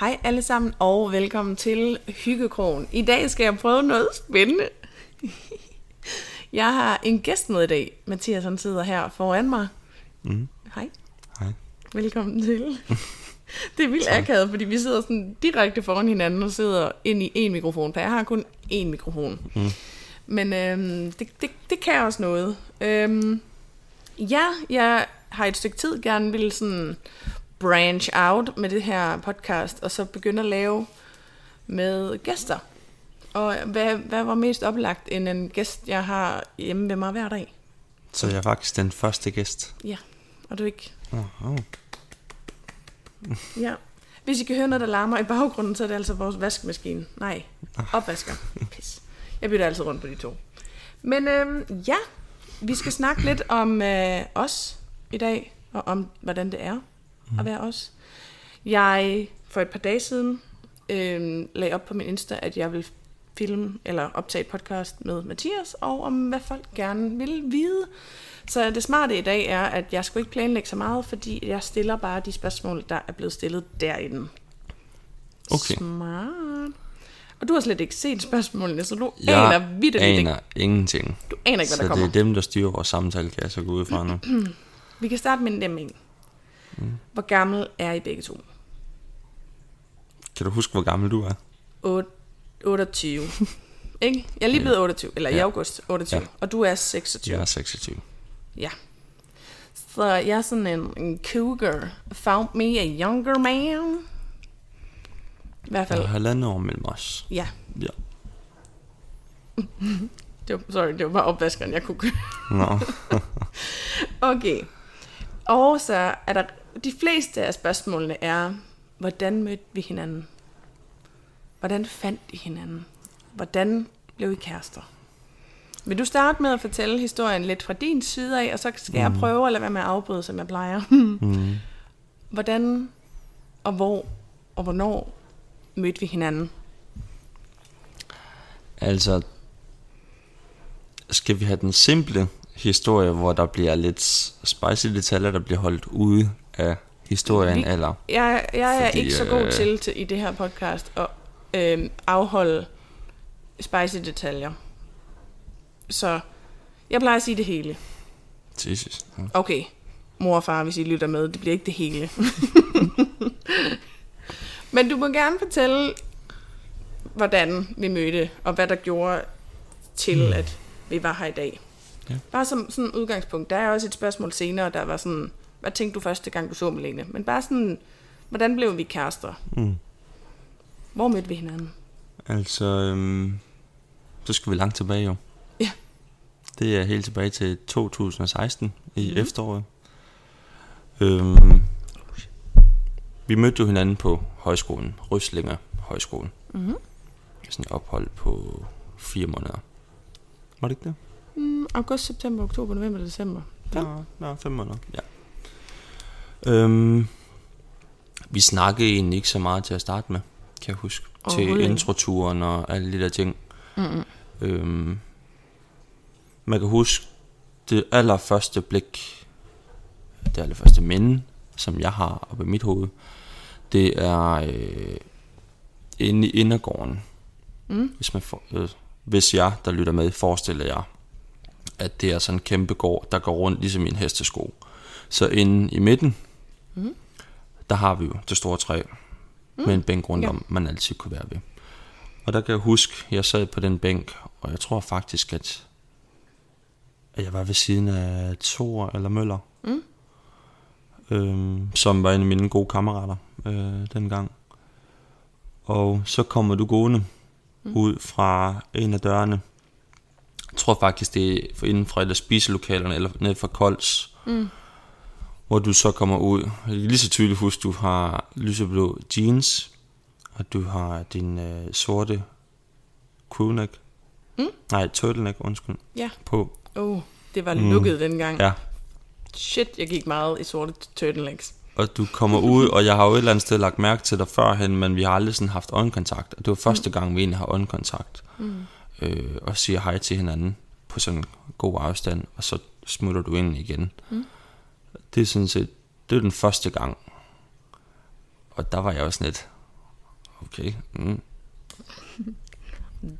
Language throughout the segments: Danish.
Hej alle sammen, og velkommen til Hyggekrogen. I dag skal jeg prøve noget spændende. Jeg har en gæst med i dag. Mathias han sidder her foran mig. Mm. Hej, Hej. velkommen til. Det er vildt akavet, fordi vi sidder sådan direkte foran hinanden og sidder ind i en mikrofon, for jeg har kun én mikrofon. Mm. Men øhm, det, det, det kan også noget. Øhm, ja, jeg har et stykke tid gerne ville sådan branch out med det her podcast, og så begynde at lave med gæster. Og hvad, hvad var mest oplagt end en gæst, jeg har hjemme ved mig hver dag? Så jeg er faktisk den første gæst. Ja, og du ikke? Oh. Ja. Hvis I kan høre noget, der larmer i baggrunden, så er det altså vores vaskemaskine. Nej, opvasker. Pis. Jeg bytter altid rundt på de to. Men øhm, ja, vi skal snakke lidt om øh, os i dag, og om hvordan det er at være os. Jeg for et par dage siden øh, lagde op på min Insta, at jeg vil filme eller optage et podcast med Mathias, og om hvad folk gerne vil vide. Så det smarte i dag er, at jeg skulle ikke planlægge så meget, fordi jeg stiller bare de spørgsmål, der er blevet stillet derinde. Okay. Smart. Og du har slet ikke set spørgsmålene, så du Jeg aner vidt ikke. aner ingenting. Du aner ikke, hvad Så der kommer. det er dem, der styrer vores samtale, kan jeg så gå ud fra nu. Vi kan starte med en dem en. Hvor gammel er I begge to? Kan du huske, hvor gammel du er? Otte- 28. ikke? Jeg er lige blevet 28, eller i Ja. august 28. Ja. Og du er 26. Jeg er 26. Ja. Så jeg er sådan en, en cougar. Found me a younger man. I hvert fald, er halvandet år mellem os. ja. Ja. Det var, sorry, det var bare opvaskeren, jeg kunne. Nå. Okay. Og så er der, de fleste af spørgsmålene er, hvordan mødte vi hinanden? Hvordan fandt I hinanden? Hvordan blev I kærester? Vil du starte med at fortælle historien lidt fra din side af, og så skal jeg prøve at lade være med at afbryde, som jeg plejer. Mm. Hvordan og hvor og hvornår mødte vi hinanden? Altså, skal vi have den simple historie, hvor der bliver lidt spicy detaljer, der bliver holdt ude af historien, Vi- eller? Jeg, jeg er Fordi, ikke så god øh, til, til i det her podcast at øh, afholde spicy detaljer. Så jeg plejer at sige det hele. Jesus. Ja. Okay, mor og far, hvis I lytter med, det bliver ikke det hele. Men du må gerne fortælle, hvordan vi mødte, og hvad der gjorde til, at vi var her i dag. Ja. Bare som sådan et udgangspunkt. Der er også et spørgsmål senere, der var sådan, hvad tænkte du første gang, du så Malene? Men bare sådan, hvordan blev vi kærester? Mm. Hvor mødte vi hinanden? Altså, øhm, så skal vi langt tilbage jo. Ja. Det er helt tilbage til 2016 i mm. efteråret. Øhm, vi mødte jo hinanden på højskolen, Ryslinger Højskole. Mm-hmm. Sådan et ophold på fire måneder. Var det ikke det? Mm, august, september, oktober, november, december. Fem. Ja, ja fem måneder. Ja. Øhm, vi snakkede egentlig ikke så meget til at starte med, kan jeg huske. Til introturen og alle de der ting. Mm-mm. Øhm, man kan huske det allerførste blik, det allerførste minde, som jeg har oppe i mit hoved, det er øh, inde i indergården. Mm. Hvis, man for, øh, hvis jeg, der lytter med, forestiller jeg, at det er sådan en kæmpe gård, der går rundt ligesom i en hestesko. Så inde i midten, Mm. der har vi jo det store træ, mm. med en bænk rundt Ja. om, man altid kunne være ved. Og der kan jeg huske, jeg sad på den bænk, og jeg tror faktisk, at, at jeg var ved siden af Thor eller Møller, Mm. øhm, som var en af mine gode kammerater øh, dengang. Og så kommer du gående mm. ud fra en af dørene. Jeg tror faktisk, det er inden fra et af spiselokalerne, eller ned fra Kols, Mm. Hvor du så kommer ud. Lige så tydeligt huske, du har lyseblå jeans, og du har din øh, sorte crewneck, Mm. nej, turtleneck, undskyld, Ja. på. Oh, det var Mm. lukket dengang. Ja, Shit, jeg gik meget i sorte turtlenecks. og du kommer ud, og jeg har jo et eller andet sted lagt mærke til dig førhen, men vi har aldrig sådan haft øjenkontakt. Og det var første gang, vi egentlig har øjenkontakt. Mm. Øh, og siger hej til hinanden på sådan en god afstand, og så smutter du ind igen. Mm. Det er sådan set, det er den første gang. Og der var jeg også lidt, okay. Mm.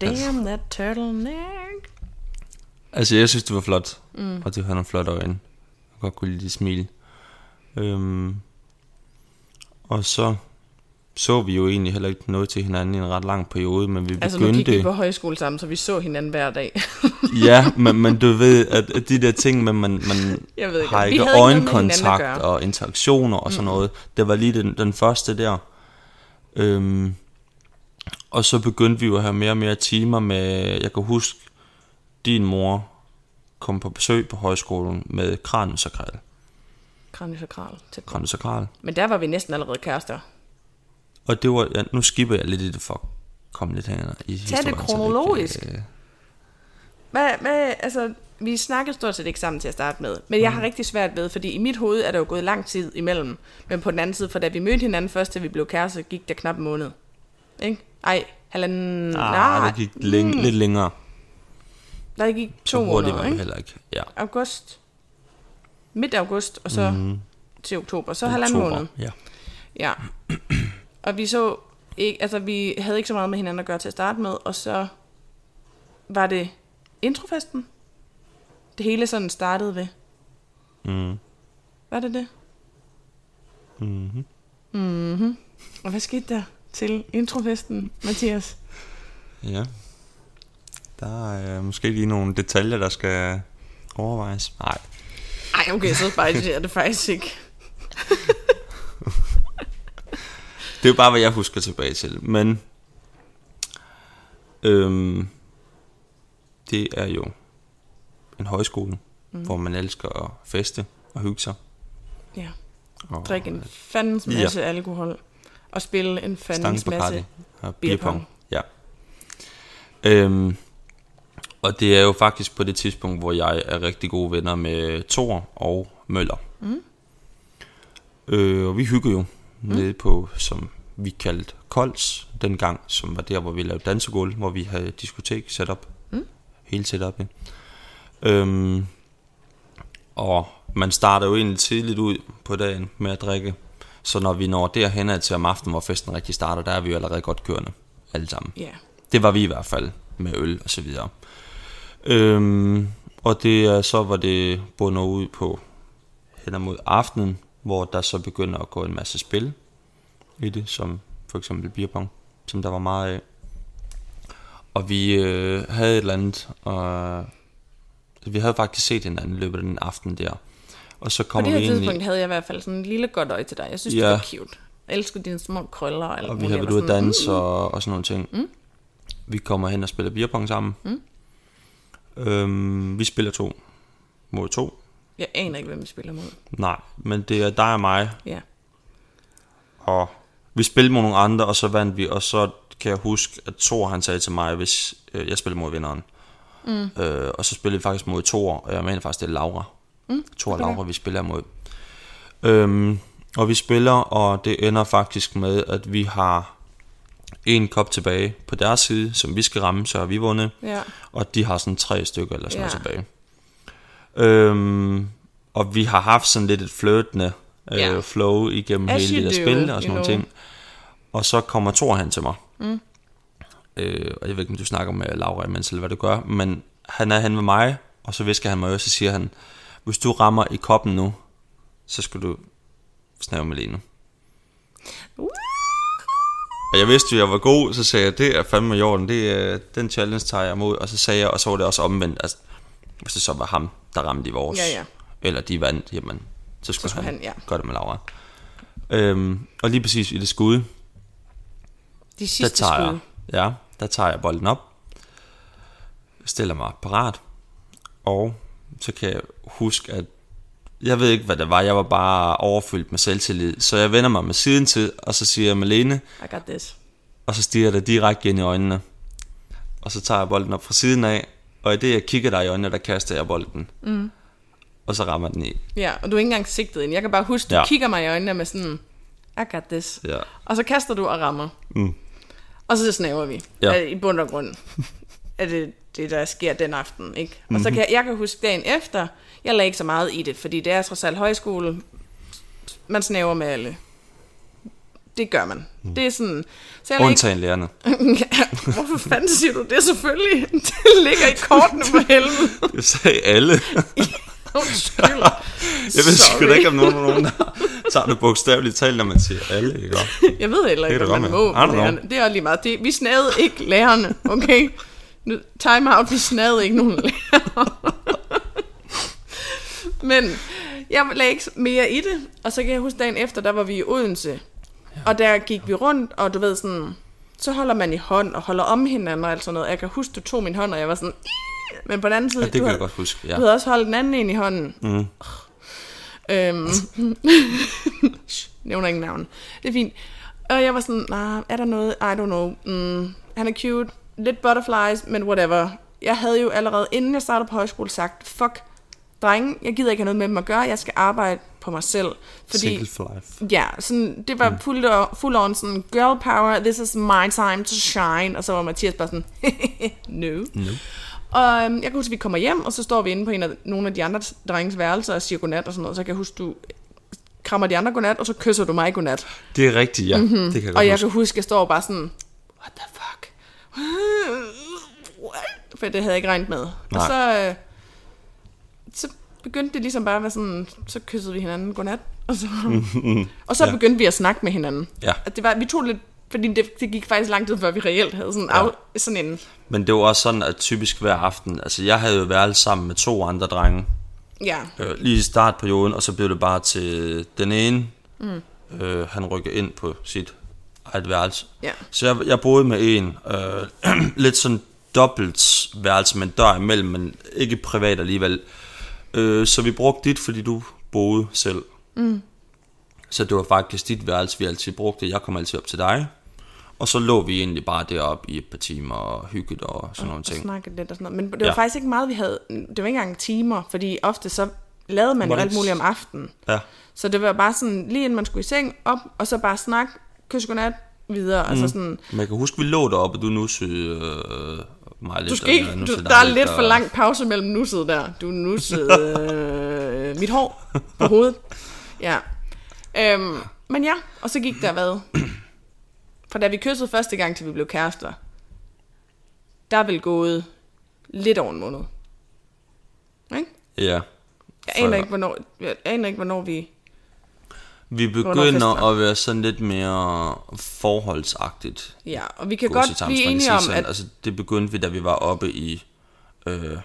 Damn that turtleneck. Altså, jeg synes, det var flot. Mm. Og det havde nogle flotte øjne. Jeg godt kunne lide det smil. Øhm, og så så vi jo egentlig heller ikke noget til hinanden i en ret lang periode, men vi Altså nu gik begyndte... vi på højskole sammen, så vi så hinanden hver dag. ja, men, men du ved, at, at de der ting, med man, man Jeg ved ikke, har ikke øjenkontakt og interaktioner og sådan noget. Det var lige den, den første der. Øhm, og så begyndte vi jo at have mere og mere timer med, jeg kan huske, din mor kom på besøg på højskolen med tæt på. Kranusakral. Men der var vi næsten allerede kærester. Og det var, ja, nu skipper jeg lidt i det for at komme lidt hen i Tag det historien, så kronologisk. øh, Hvad, hvad, altså, vi snakkede stort set ikke sammen til at starte med, men jeg har rigtig svært ved, fordi i mit hoved er der jo gået lang tid imellem, men på den anden side, for da vi mødte hinanden først, da vi blev kærester, gik der knap en måned. Ikke? Ej, halvanden... Ah, det gik læng- lidt længere. Der gik Så to var måneder, det ikke? heller ikke. Ja. August. Midt august, og så mm. til oktober. Så halvanden måned. Ja. Ja. Og vi så ikke, altså vi havde ikke så meget med hinanden at gøre til at starte med, og så var det introfesten. Det hele sådan startede ved. Mm. Var det det? Mm-hmm. Mhm. Og hvad skete der til introfesten, Mathias? Ja. Der er øh, måske lige nogle detaljer, der skal overvejes. Nej. Ej, okay, så bare det er det faktisk ikke. Det er jo bare, hvad jeg husker tilbage til. Men øhm, det er jo en højskole, mm. hvor man elsker at feste og hygge sig. Ja, Og drikke en fandens Ja. masse alkohol. Og spille en fandens masse. og beerpong. Ja. Øhm, og det er jo faktisk på det tidspunkt, hvor jeg er rigtig gode venner med Thor og Møller. Mm. Øh, og vi hygger jo mm. nede på, som vi kaldte Kols dengang, som var der, hvor vi lavede dansegulv, hvor vi havde diskotek sat op. Hele setupet. Øhm, og man starter jo egentlig tidligt ud på dagen med at drikke. Så når vi når derhen til om aftenen, hvor festen rigtig starter, der er vi jo allerede godt kørende. Alle sammen. Ja. Det var vi i hvert fald med øl og så videre. Øhm, og det er så, hvor det bunder ud på hen mod aftenen, hvor der så begynder at gå en masse spil i det, som for eksempel beerpong, som der var meget af. Og vi øh, havde et eller andet, og vi havde faktisk set hinanden i løbet af den aften der. Og så På kommer det vi her ind i, tidspunkt havde jeg i hvert fald sådan en lille godt øje til dig. Jeg synes, Ja. det var cute. Jeg elsker dine små krøller og og vi Jeg været ude at danse og, og sådan nogle ting. Mm. Vi kommer hen og spiller beerpong sammen. Mm. Øhm, vi spiller to mod to. Jeg aner ikke, hvem vi spiller mod. Nej, men det er dig og mig, Ja. og vi spillede mod nogle andre, og så vandt vi, og så kan jeg huske, at Thor han sagde til mig, hvis øh, jeg spillede mod vinderen. Mm. Øh, og så spillede vi faktisk mod Thor, og jeg mener faktisk, det er Laura. Mm. Thor og okay. Laura, vi spiller mod. Øhm, og vi spiller, og det ender faktisk med, at vi har en kop tilbage på deres side, som vi skal ramme, så har vi vundet. Ja. Og de har sådan tre stykker eller sådan Ja. noget tilbage. Øhm, og vi har haft sådan lidt et flirtende øh, Ja. flow igennem As hele det der do, spil og sådan nogle know. ting. Og så kommer Thor hen til mig. Mm. Øh, og jeg ved ikke, om du snakker med Laura imens, eller hvad du gør, men han er hen med mig, og så visker han mig, og så siger han, hvis du rammer i koppen nu, så skal du snave med Lene. Og jeg vidste jo, jeg var god, så sagde jeg, det er fandme i orden, det er, den challenge tager jeg imod. Og så sagde jeg, og så var det også omvendt, altså, hvis det så var ham, der ramte i vores, Ja, ja. eller de vandt, jamen, så skulle, skulle han, han, ja. gøre det med Laura. Øhm, og lige præcis i det skud, De der sidste tager skud. jeg, ja, der tager jeg bolden op, stiller mig parat, og så kan jeg huske, at jeg ved ikke, hvad det var, jeg var bare overfyldt med selvtillid, så jeg vender mig med siden til, og så siger jeg, Malene, I got this. og så stiger jeg dig direkte ind i øjnene. Og så tager jeg bolden op fra siden af, og i det jeg kigger dig i øjnene, der kaster jeg bolden. Mm. Og så rammer den i. Ja, og du er ikke engang sigtet ind. Jeg kan bare huske, du Ja. ja. kigger mig i øjnene med sådan, I got this. Ja. Og så kaster du og rammer. Mm. Og så snaver vi. Ja. Ja. I bund og grund. er det det, der sker den aften, ikke? Og mm-hmm. så kan jeg, jeg kan huske dagen efter, jeg lagde ikke så meget i det, fordi det er trods alt højskole. Man snaver med alle. Det gør man. Det er sådan... Så jeg Undtagen lærerne. Hvorfor fanden siger du det selvfølgelig? Det ligger i kortene for helvede. Jeg sagde alle. Undskyld. Jeg ved sgu da ikke, om nogen, nogen der tager det bogstaveligt talt, når man siger alle, ikke? Jeg ved heller ikke, det man må. Det er også lige meget. Det, vi snavede ikke lærerne, okay? Nu, time out, vi snavede ikke nogen lærere. Men jeg lagde ikke mere i det, og så kan jeg huske dagen efter, der var vi i Odense. Og der gik vi rundt, og du ved sådan, så holder man i hånd og holder om hinanden og alt sådan noget. Jeg kan huske, du tog min hånd, og jeg var sådan! Men på den anden side, Ja, det du, kan havde, jeg godt huske, ja. du havde også holdt den anden en i hånden. Mm. Øhm, nævner ingen navn. Det er fint. Og jeg var sådan, nej, er der noget? I don't know. Mm, han er cute. Lidt butterflies, men whatever. Jeg havde jo allerede, inden jeg startede på højskole, sagt, fuck, drenge, jeg gider ikke have noget med dem at gøre. Jeg skal arbejde på mig selv. Fordi, Single for life. ja, sådan, det var fuld, fuld on sådan, girl power, this is my time to shine. Og så var Mathias bare sådan, no. No. Og øhm, jeg kan huske, at vi kommer hjem, og så står vi inde på en af, nogle af de andre drenges værelser og siger godnat og sådan noget. Så jeg kan huske, du krammer de andre godnat, og så kysser du mig godnat. Det er rigtigt, ja. Mm-hmm. Det kan jeg Og jeg huske. kan huske, at jeg står bare sådan, what the fuck? What? For det havde jeg ikke regnet med. Og Nej. så, øh, så begyndte det ligesom bare at være sådan, så kyssede vi hinanden godnat. Og så, og så Ja. begyndte vi at snakke med hinanden. Ja. At det var, vi tog lidt, fordi det, det gik faktisk lang tid, før vi reelt havde sådan, Ja. af, sådan en, Men det var også sådan, at typisk hver aften, altså jeg havde jo været sammen med to andre drenge, ja, øh, lige i startperioden, og så blev det bare til den ene, mm. øh, han rykker ind på sit eget værelse. ja. Så jeg, jeg boede med en, øh, lidt sådan dobbelt værelse med en dør imellem, men ikke privat alligevel. Øh, så vi brugte dit, fordi du boede selv. Mm. Så det var faktisk dit værelse, vi altid brugte. Jeg kom altid op til dig. Og så lå vi egentlig bare deroppe i et par timer og hyggede og sådan nogle og ting. snakkede lidt og sådan noget. Men det var Ja. faktisk ikke meget, vi havde. Det var ikke engang timer, fordi ofte så lavede man jo alt muligt om aftenen. Ja. Så det var bare sådan, lige inden man skulle i seng, op, og så bare snak, kys godnat, videre. Mm. Altså sådan, Men jeg kan huske, vi lå deroppe, og du nussede øh, mig lidt. du skal og ikke, du, der er lidt for og- lang pause mellem nusset der. Du nussede øh, mit hår på hovedet. Ja. Øhm, men ja, og så gik der hvad? For da vi kyssede første gang, til vi blev kærester, der er vel gået lidt over en måned. Ikke? Ja. Jeg aner ikke, hvornår, jeg aner ikke, hvornår vi... Vi begynder at være sådan lidt mere forholdsagtigt. Ja, og vi kan godt hvis blive enige om, at... Altså, det begyndte vi, da vi var oppe i... Øh,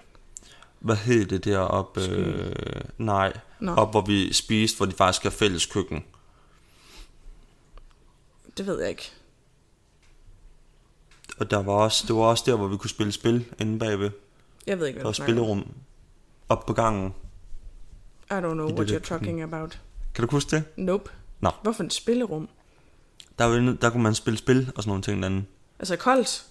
hvad hed det deroppe? Øh, nej, Nå. op hvor vi spiste, hvor de faktisk har fælles køkken. Det ved jeg ikke. Og der var også, det var også der, hvor vi kunne spille spil inde bagved. Jeg ved ikke, Der hvad var snakker om. spillerum op på gangen. I don't know I what det you're der talking about. Kan du huske det? Nope. Nå. Hvorfor et spillerum? Der, var, der kunne man spille spil og sådan nogle ting derinde. Altså koldt.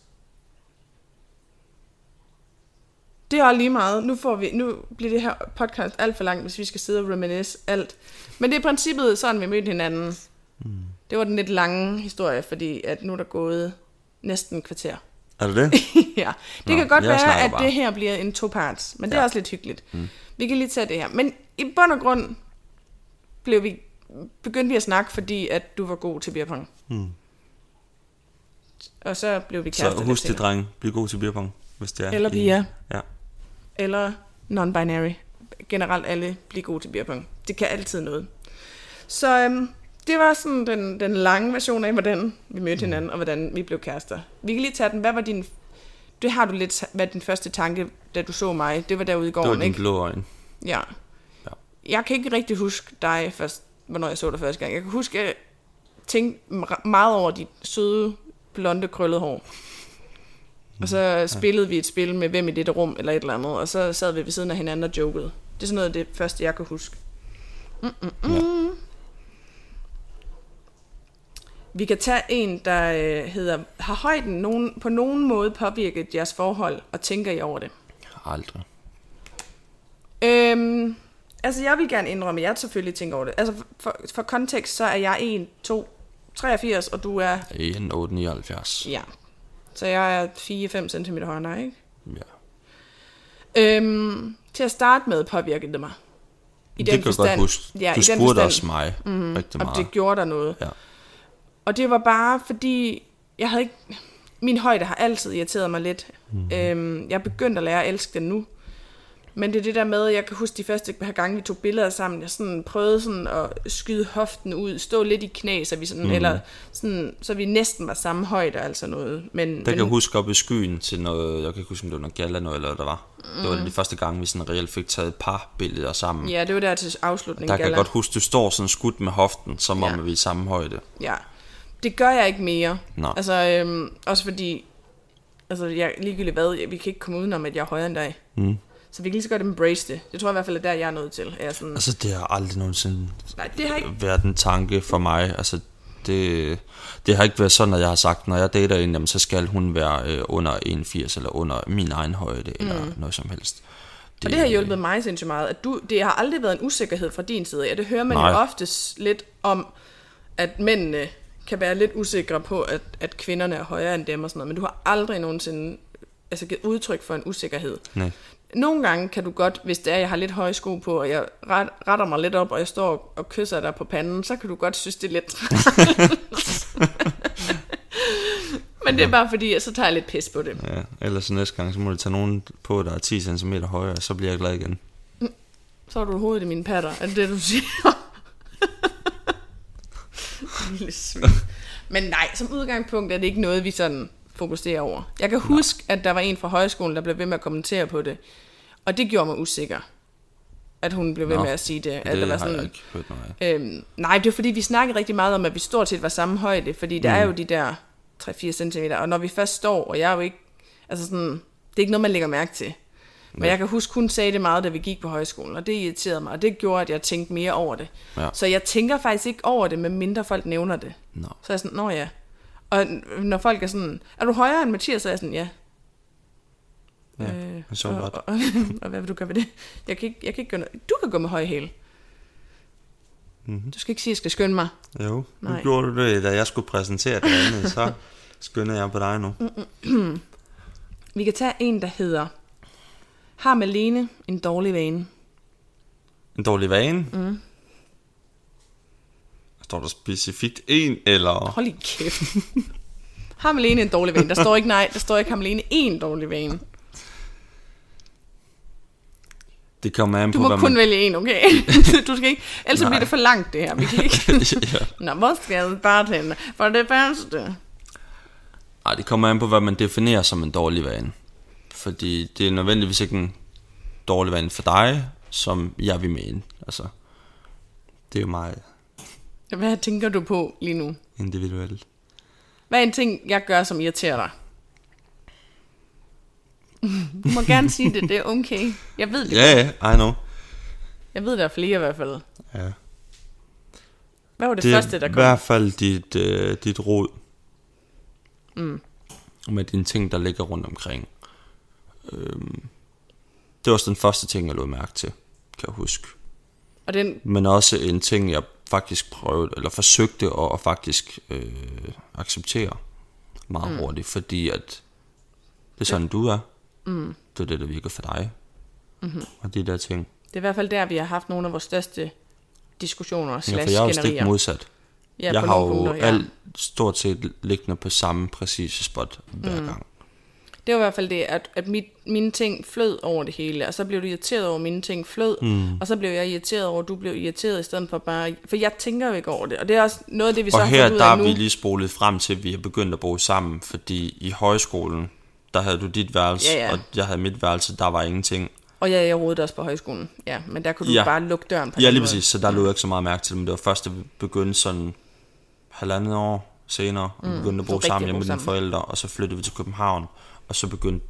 Det er lige meget. Nu, får vi, nu bliver det her podcast alt for langt, hvis vi skal sidde og reminisce alt. Men det er i princippet sådan, vi mødte hinanden. Mm. Det var den lidt lange historie, fordi at nu er der gået næsten kvarter. Er det det? ja, det Nå, kan godt være, at bare. det her bliver en to-parts, men det er Ja. også lidt hyggeligt. Mm. Vi kan lige tage det her. Men i bund og grund blev vi, begyndte vi at snakke, fordi at du var god til beerpong. Mm. Og så blev vi Så kærester. lidt husk det, dreng. Bliv god til beerpong, hvis det er. Eller piger. Ja. Eller non-binary. Generelt alle bliver gode til beerpong. Det kan altid noget. Så øhm, det var sådan den, den lange version af, hvordan vi mødte Mm. hinanden, og hvordan vi blev kærester. Vi kan lige tage den. Hvad var din... Det har du lidt... Hvad din første tanke, da du så mig? Det var derude i Det var gården, din ikke? blå øjne. Ja. Ja. Jeg kan ikke rigtig huske dig først, hvornår jeg så dig første gang. Jeg kan huske, at jeg tænkte meget over dit søde, blonde, krøllede hår. Og så spillede vi et spil med hvem i dette rum, eller et eller andet, og så sad vi ved siden af hinanden og jokede. Det er sådan noget det første, jeg kan huske. Mm-mm-mm. Vi kan tage en, der øh, hedder, har højden nogen, på nogen måde påvirket jeres forhold, og tænker I over det? Aldrig. Øhm, altså, jeg vil gerne indrømme, at jeg selvfølgelig tænker over det. Altså, for, for kontekst, så er jeg 1, 2, 83, og du er... 1,879. Ja. Så jeg er 4-5 cm højere end dig, ikke? Ja. Øhm, til at starte med påvirkede det mig. I det kan jeg godt huske. Ja, du i den spurgte forstand, også mig mm, rigtig meget. det gjorde der noget. Ja. Og det var bare fordi, jeg havde ikke... Min højde har altid irriteret mig lidt. Mm. Øhm, jeg er begyndt at lære at elske den nu. Men det er det der med, jeg kan huske de første par gange, vi tog billeder sammen, jeg sådan prøvede sådan at skyde hoften ud, stå lidt i knæ, så vi, sådan, mm. eller sådan, så vi næsten var samme højde, altså noget. Men, Der men, kan jeg huske op i skyen til noget, jeg kan ikke huske, om det var noget gala noget, eller hvad der var. Mm. Det var de første gange, vi sådan reelt fik taget et par billeder sammen. Ja, det var der til afslutningen. Der kan jeg gala. godt huske, du står sådan skudt med hoften, som om Ja. vi er i samme højde. Ja, det gør jeg ikke mere. Nå. Altså, øhm, også fordi, altså, jeg, ligegyldigt hvad, vi kan ikke komme udenom, at jeg er højere end dig. Mm. Så vi kan lige så godt embrace det. Det tror jeg i hvert fald er der, jeg er nødt til. Jeg er sådan, Altså, det har aldrig nogensinde nej, det har ikke... været en tanke for mig. Altså, det, det har ikke været sådan, at jeg har sagt, når jeg dater en, jamen, så skal hun være øh, under 81 eller under min egen højde, mm. eller noget som helst. Og det har hjulpet mig sindssygt meget. At du, det har aldrig været en usikkerhed fra din side. Ja, det hører man Nej. Nej. jo oftest lidt om, at mændene kan være lidt usikre på, at, at kvinderne er højere end dem og sådan noget. Men du har aldrig nogensinde altså, givet udtryk for en usikkerhed. Nej. Nogle gange kan du godt, hvis det er, jeg har lidt høje sko på, og jeg ret, retter mig lidt op, og jeg står og kysser dig på panden, så kan du godt synes, det er lidt. Men det er bare fordi, at så tager jeg lidt pis på det. Ja, ellers næste gang, så må du tage nogen på, der er 10 cm højere, så bliver jeg glad igen. Så har du hovedet i mine patter, er det det, du siger? Lille svin. Men nej, som udgangspunkt er det ikke noget, vi sådan fokuserer over. Jeg kan huske, at der var en fra højskolen, der blev ved med at kommentere på det. Og det gjorde mig usikker, at hun blev ved Nå, med at sige det. At det der var har jeg sådan, ikke hørt noget øhm, nej, det var fordi, vi snakkede rigtig meget om, at vi stort set var samme højde. Fordi der mm. er jo de der 3-4 cm. Og når vi først står, og jeg er jo ikke... Altså sådan, det er ikke noget, man lægger mærke til. Men jeg kan huske, hun sagde det meget, da vi gik på højskolen, og det irriterede mig, og det gjorde, at jeg tænkte mere over det. Ja. Så jeg tænker faktisk ikke over det, med mindre folk nævner det. Nå. Så er jeg sådan, nå ja. Og når folk er sådan, er du højere end Mathias, så er jeg sådan, ja. Ja, Øh, så og, godt. og, og, og, hvad vil du gøre ved det? Jeg kan ikke, jeg kan ikke gøre noget. Du kan gå med høje hæle. Mhm. Du skal ikke sige, at jeg skal skynde mig. Jo, nu Nej. gjorde du det, da jeg skulle præsentere det andet, så skynder jeg på dig nu. Vi kan tage en, der hedder, har Malene en dårlig vane? En dårlig vane? Mm. Står der specifikt en, eller? Hold i kæft. har Malene en dårlig vane? Der står ikke nej, der står ikke, har Malene en dårlig vane. Det kommer an Du på, må hvad kun man... vælge en, okay? du skal ikke, ellers så bliver Nej. det for langt det her. Vi kan ikke... ja. Nå, hvor skal jeg bare tænde? For det bedste. Ej, det kommer an på, hvad man definerer som en dårlig vane. Fordi det er nødvendigvis ikke en dårlig vane for dig, som jeg vil mene. Altså, det er jo meget Hvad tænker du på lige nu? individuelt. Hvad er en ting, jeg gør, som irriterer dig? Du må gerne sige det, det er okay. Jeg ved det. Ja, ja, I know. Jeg ved, der er flere i hvert fald. Ja. Hvad var det, Det første, der i kom? hvert fald dit, øh, dit råd. Mm. Med dine ting, der ligger rundt omkring. Øhm, det var også den første ting, jeg lod mærke til, kan jeg huske. Og den, Men også en ting, jeg faktisk prøvede, eller forsøgte at, at faktisk øh, acceptere meget mm. hurtigt, fordi at det er sådan, du er. Mm. Det er det, der virker for dig. Mm-hmm. Og de der ting. det er i hvert fald der, vi har haft nogle af vores største diskussioner Ja, slash for jeg er jo stik modsat. Ja, jeg har jo punkter, ja. alt stort set liggende på samme præcise spot hver mm. gang. Det var i hvert fald det, at, at mit, mine ting flød over det hele, og så blev du irriteret over, at mine ting flød, mm. og så blev jeg irriteret over, at du blev irriteret, i stedet for bare... For jeg tænker jo ikke over det, og det er også noget af det, vi så Og har her, fundet ud der af er nu. vi lige spolet frem til, at vi har begyndt at bo sammen, fordi i højskolen, der havde du dit værelse, Ja, ja. og jeg havde mit værelse, der var ingenting. Og ja, jeg rodede også på højskolen, ja, men der kunne du Ja. bare lukke døren på Ja, lige måde. præcis, så der lå jeg ikke så meget mærke til det, men det var først, da vi begyndte sådan halvandet år senere, og vi begyndte at så bo sammen at hjemme med dine forældre, og så flyttede vi til København, og så begyndte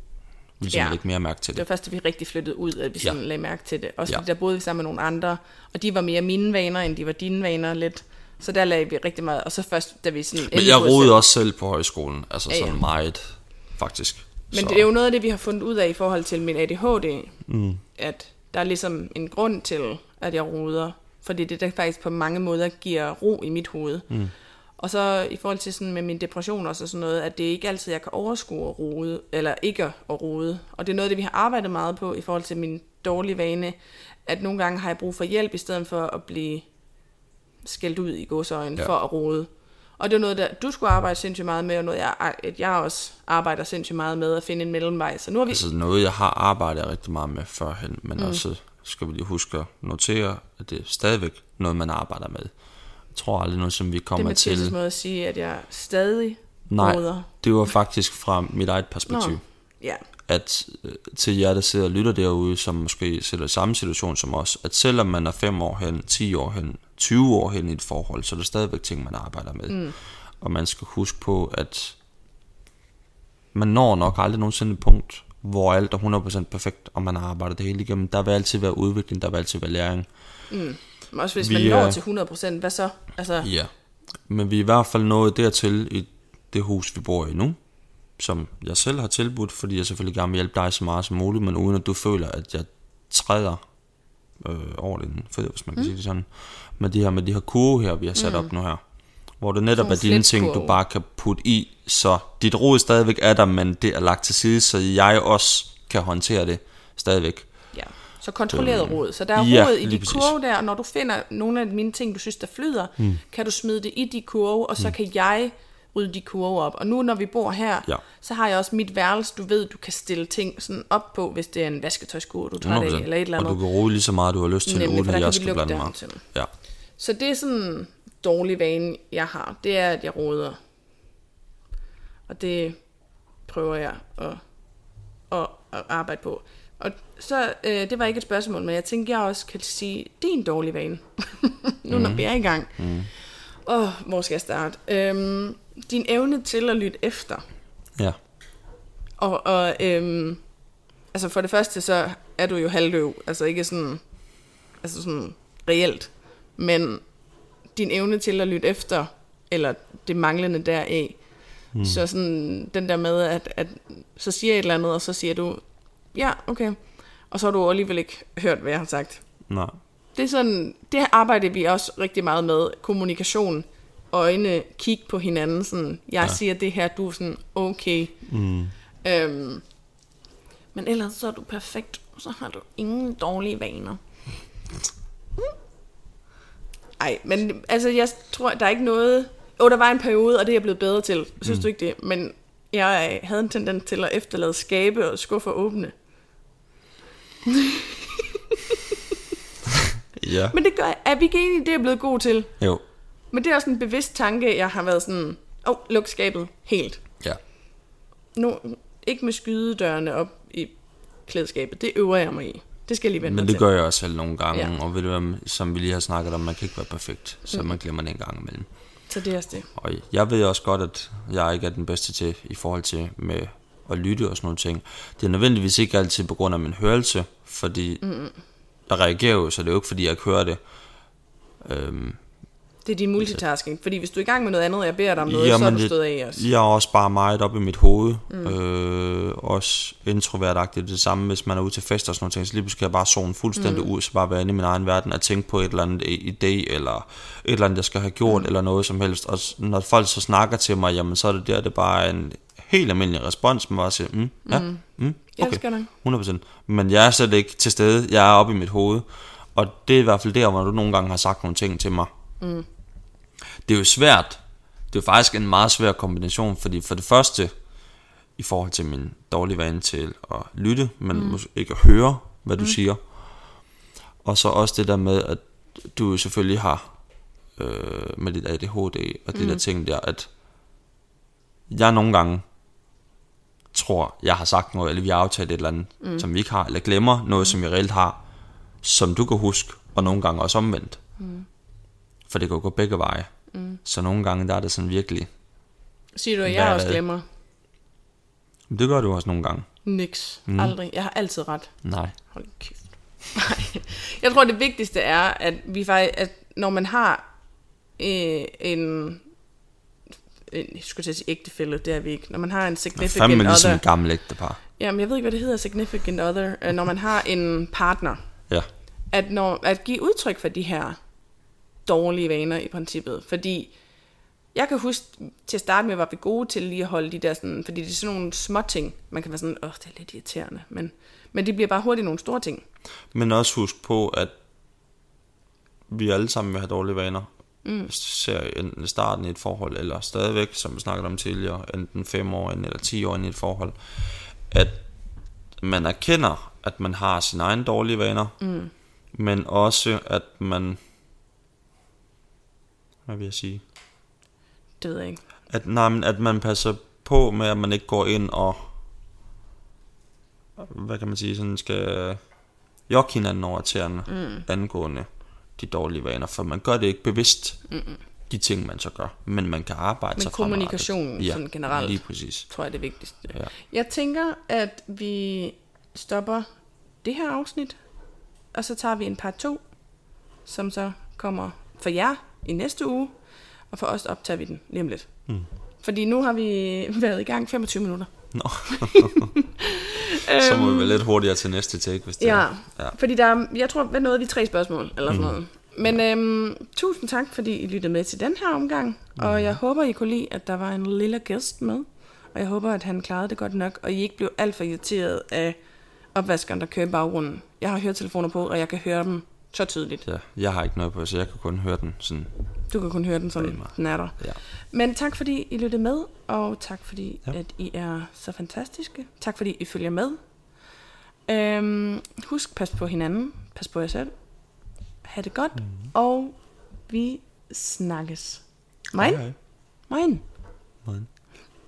vi ligesom Ja. at lægge mere mærke til Det var det. først, da vi rigtig flyttede ud, at vi sådan Ja. lagde mærke til det. Også Ja. fordi der boede vi sammen med nogle andre, og de var mere mine vaner, end de var dine vaner lidt. Så der lagde vi rigtig meget, og så først, da vi sådan... Men jeg rodede selv. også selv på højskolen, altså Ja, ja. sådan meget, faktisk. Men det er jo noget af det, vi har fundet ud af i forhold til min ADHD, mm. at der er ligesom en grund til, at jeg roder. Fordi det der faktisk på mange måder giver ro i mit hoved. Mm. Og så i forhold til sådan med min depression også og sådan noget, at det ikke altid, jeg kan overskue at rode, eller ikke at rode. Og det er noget af det, vi har arbejdet meget på i forhold til min dårlige vane, at nogle gange har jeg brug for hjælp, i stedet for at blive skældt ud i godsøjen. Ja. for at rode. Og det er noget, der du skulle arbejde sindssygt meget med, og noget, jeg, at jeg også arbejder sindssygt meget med at finde en mellemvej. Så nu har vi... Altså noget, jeg har arbejdet rigtig meget med førhen, men mm. også skal vi lige huske at notere, at det er stadigvæk noget, man arbejder med. Jeg tror aldrig noget, som vi det er kommer Mathias' til. måde at sige, at jeg stadig Nej, råder. det var faktisk fra mit eget perspektiv. Nå. Ja, at øh, til jer, der sidder og lytter derude, som måske sidder i samme situation som os, at selvom man er 5 år hen, 10 år hen, 20 år hen i et forhold, så er der stadigvæk ting, man arbejder med. Mm. Og man skal huske på, at man når nok aldrig nogensinde et punkt, hvor alt er 100% perfekt, og man har arbejdet det hele igennem. Der vil altid være udvikling, der vil altid være læring. Men også hvis Vi man når til 100%, hvad så? Altså, Ja. Men vi er i hvert fald nået dertil i det hus, vi bor i nu, som jeg selv har tilbudt, fordi jeg selvfølgelig gerne vil hjælpe dig så meget som muligt, men uden at du føler, at jeg træder øh, over din fødder, hvis man kan mm. sige det sådan, med de her, med de her kurve her, vi har sat mm. op nu her, hvor det netop er dine ting, du bare kan putte i, så dit rod stadigvæk er der, men det er lagt til side, så jeg også kan håndtere det stadigvæk. Ja, så kontrolleret rod. Så der er ja, rod i de kurve der, og når du finder nogle af mine ting, du synes, der flyder, mm. kan du smide det i de kurve, og så mm. kan jeg rydde de kurve op. Og nu, når vi bor her, Ja. så har jeg også mit værelse, du ved, du kan stille ting sådan op på, hvis det er en vasketøjskur, du tager det af, 100%. eller et eller Og du andet. kan rode lige så meget, du har lyst til, Nemlig, uden at jeg skal blande mig. til. Ja. Så det er sådan en dårlig vane, jeg har. Det er, at jeg råder. Og det prøver jeg at, at, at arbejde på. Og så, øh, det var ikke et spørgsmål, men jeg tænkte, jeg også kan sige, det er en dårlig vane. nu når vi er i gang. Mm. Åh, hvor skal jeg starte? Øhm, din evne til at lytte efter. ja. Og, og øhm, altså for det første, så er du jo halvdøv. Altså ikke sådan, altså sådan reelt. Men din evne til at lytte efter, eller det manglende deraf. Mm. Så sådan den der med, at, at så siger jeg et eller andet, og så siger du, ja, okay. Og så har du alligevel ikke hørt, hvad jeg har sagt. Nej. Det er sådan, det arbejder vi også rigtig meget med. Kommunikation, øjne, kig på hinanden. Sådan, jeg ja. siger det her, du er sådan, okay. Mm. Øhm, men ellers så er du perfekt, og så har du ingen dårlige vaner. Ej, men altså, jeg tror, der er ikke noget... Jo, der var en periode, og det er jeg blevet bedre til. Synes mm. du ikke det? Men jeg havde en tendens til at efterlade skabe og skuffer åbne. Ja. Men det gør. Er vi ikke enige, det er blevet god til? Jo. Men det er også en bevidst tanke, jeg har været sådan... Åh, oh, luk skabet helt. Ja. Nu, ikke med skydedørene op i klædeskabet. Det øver jeg mig i. Det skal jeg lige vende Men det gør jeg også selv nogle gange, Ja. og ved du hvad, som vi lige har snakket om, man kan ikke være perfekt, så Mm. man glemmer en gang imellem. Så det er også det. Og jeg ved også godt, at jeg ikke er den bedste til i forhold til med at lytte og sådan nogle ting. Det er nødvendigvis ikke altid på grund af min hørelse, fordi mm. jeg reagerer jo, så det er jo ikke fordi, jeg ikke hører det. Øhm, Det er din multitasking. Fordi hvis du er i gang med noget andet, og jeg beder dig om noget, Jamen, så er du stået af os. Jeg er også bare meget op i mit hoved. Mm. Øh, også introvertagtigt. Det samme, hvis man er ude til fester og sådan noget ting. Så lige pludselig kan jeg bare zone fuldstændig mm. ud, så bare være inde i min egen verden og tænke på et eller andet idé, eller et eller andet, jeg skal have gjort, mm. eller noget som helst. Og når folk så snakker til mig, jamen så er det der, det er bare en helt almindelig respons, man bare siger, mm, ja, mm, mm okay, elsker dig. 100%. Men jeg er slet ikke til stede, jeg er oppe i mit hoved. Og det er i hvert fald der, hvor du nogle gange har sagt nogle ting til mig. Mm. Det er jo svært. Det er jo faktisk en meget svær kombination, fordi for det første, i forhold til min dårlige vane til at lytte, men mm. måske ikke at høre, hvad du mm. siger. Og så også det der med, at du jo selvfølgelig har øh, med dit ADHD og de mm. der ting der, at jeg nogle gange tror, jeg har sagt noget, eller vi har aftalt et eller andet, mm. som vi ikke har, eller glemmer noget, mm. som jeg reelt har, som du kan huske, og nogle gange også omvendt. Mm. For det kan jo gå begge veje. Mm. Så nogle gange, der er det sådan virkelig, Siger du, at jeg også glemmer? Det gør du også nogle gange. Niks. Mm. Aldrig. Jeg har altid ret. Nej. Hold kæft. Nej. Jeg tror, det vigtigste er, at vi faktisk, at når man har øh, en, en, jeg skulle til at sige ægtefælde, det er vi ikke. Når man har en significant fandme ligesom other. et gammelt ægtepar. Jamen, jeg ved ikke, hvad det hedder, significant other. øh, Når man har en partner. Ja. At, når, at give udtryk for de her dårlige vaner i princippet. Fordi jeg kan huske, til at starte med var vi gode til lige at holde de der sådan, fordi det er sådan nogle små ting. Man kan være sådan, åh, det er lidt irriterende. Men, men det bliver bare hurtigt nogle store ting. Men også husk på, at vi alle sammen vil have dårlige vaner. Mm. Ser enten i starten i et forhold, eller stadigvæk, som vi snakkede om tidligere, enten fem år ind eller 10 år ind i et forhold, at man erkender, at man har sine egne dårlige vaner, mm. men også, at man... Hvad vil jeg sige? Det ved jeg ikke. At, nej, men at man passer på med, at man ikke går ind og... Hvad kan man sige? Sådan skal jokke hinanden over tæerne mm. angående de dårlige vaner, for man gør det ikke bevidst, Mm-mm. de ting man så gør, men man kan arbejde men sig kommunikation ja, sådan generelt, lige præcis. tror jeg er det vigtigste. Ja. Jeg tænker, at vi stopper det her afsnit, og så tager vi en part 2, som så kommer for jer i næste uge, og for os optager vi den lige om lidt. Mm. Fordi nu har vi været i gang 25 minutter. Nå. så må vi være lidt hurtigere til næste take, hvis det ja, er. Ja, fordi der er, jeg tror, hvad nåede vi tre spørgsmål, eller sådan mm. noget. Men øhm, tusind tak, fordi I lyttede med til den her omgang. Mm. Og jeg håber, I kunne lide, at der var en lille gæst med. Og jeg håber, at han klarede det godt nok, og I ikke blev alt for irriteret af opvaskeren, der kører i baggrunden. Jeg har høretelefoner på, og jeg kan høre dem så tydeligt. Ja, jeg har ikke noget på, så jeg kan kun høre den sådan. Du kan kun høre den, som den er der. Ja. Men tak fordi I lyttede med, og tak fordi ja. at I er så fantastiske. Tak fordi I følger med. Øhm, husk, pas på hinanden. Pas på jer selv. Ha' det godt. Mm. Og vi snakkes. Mein? Mein. Mein.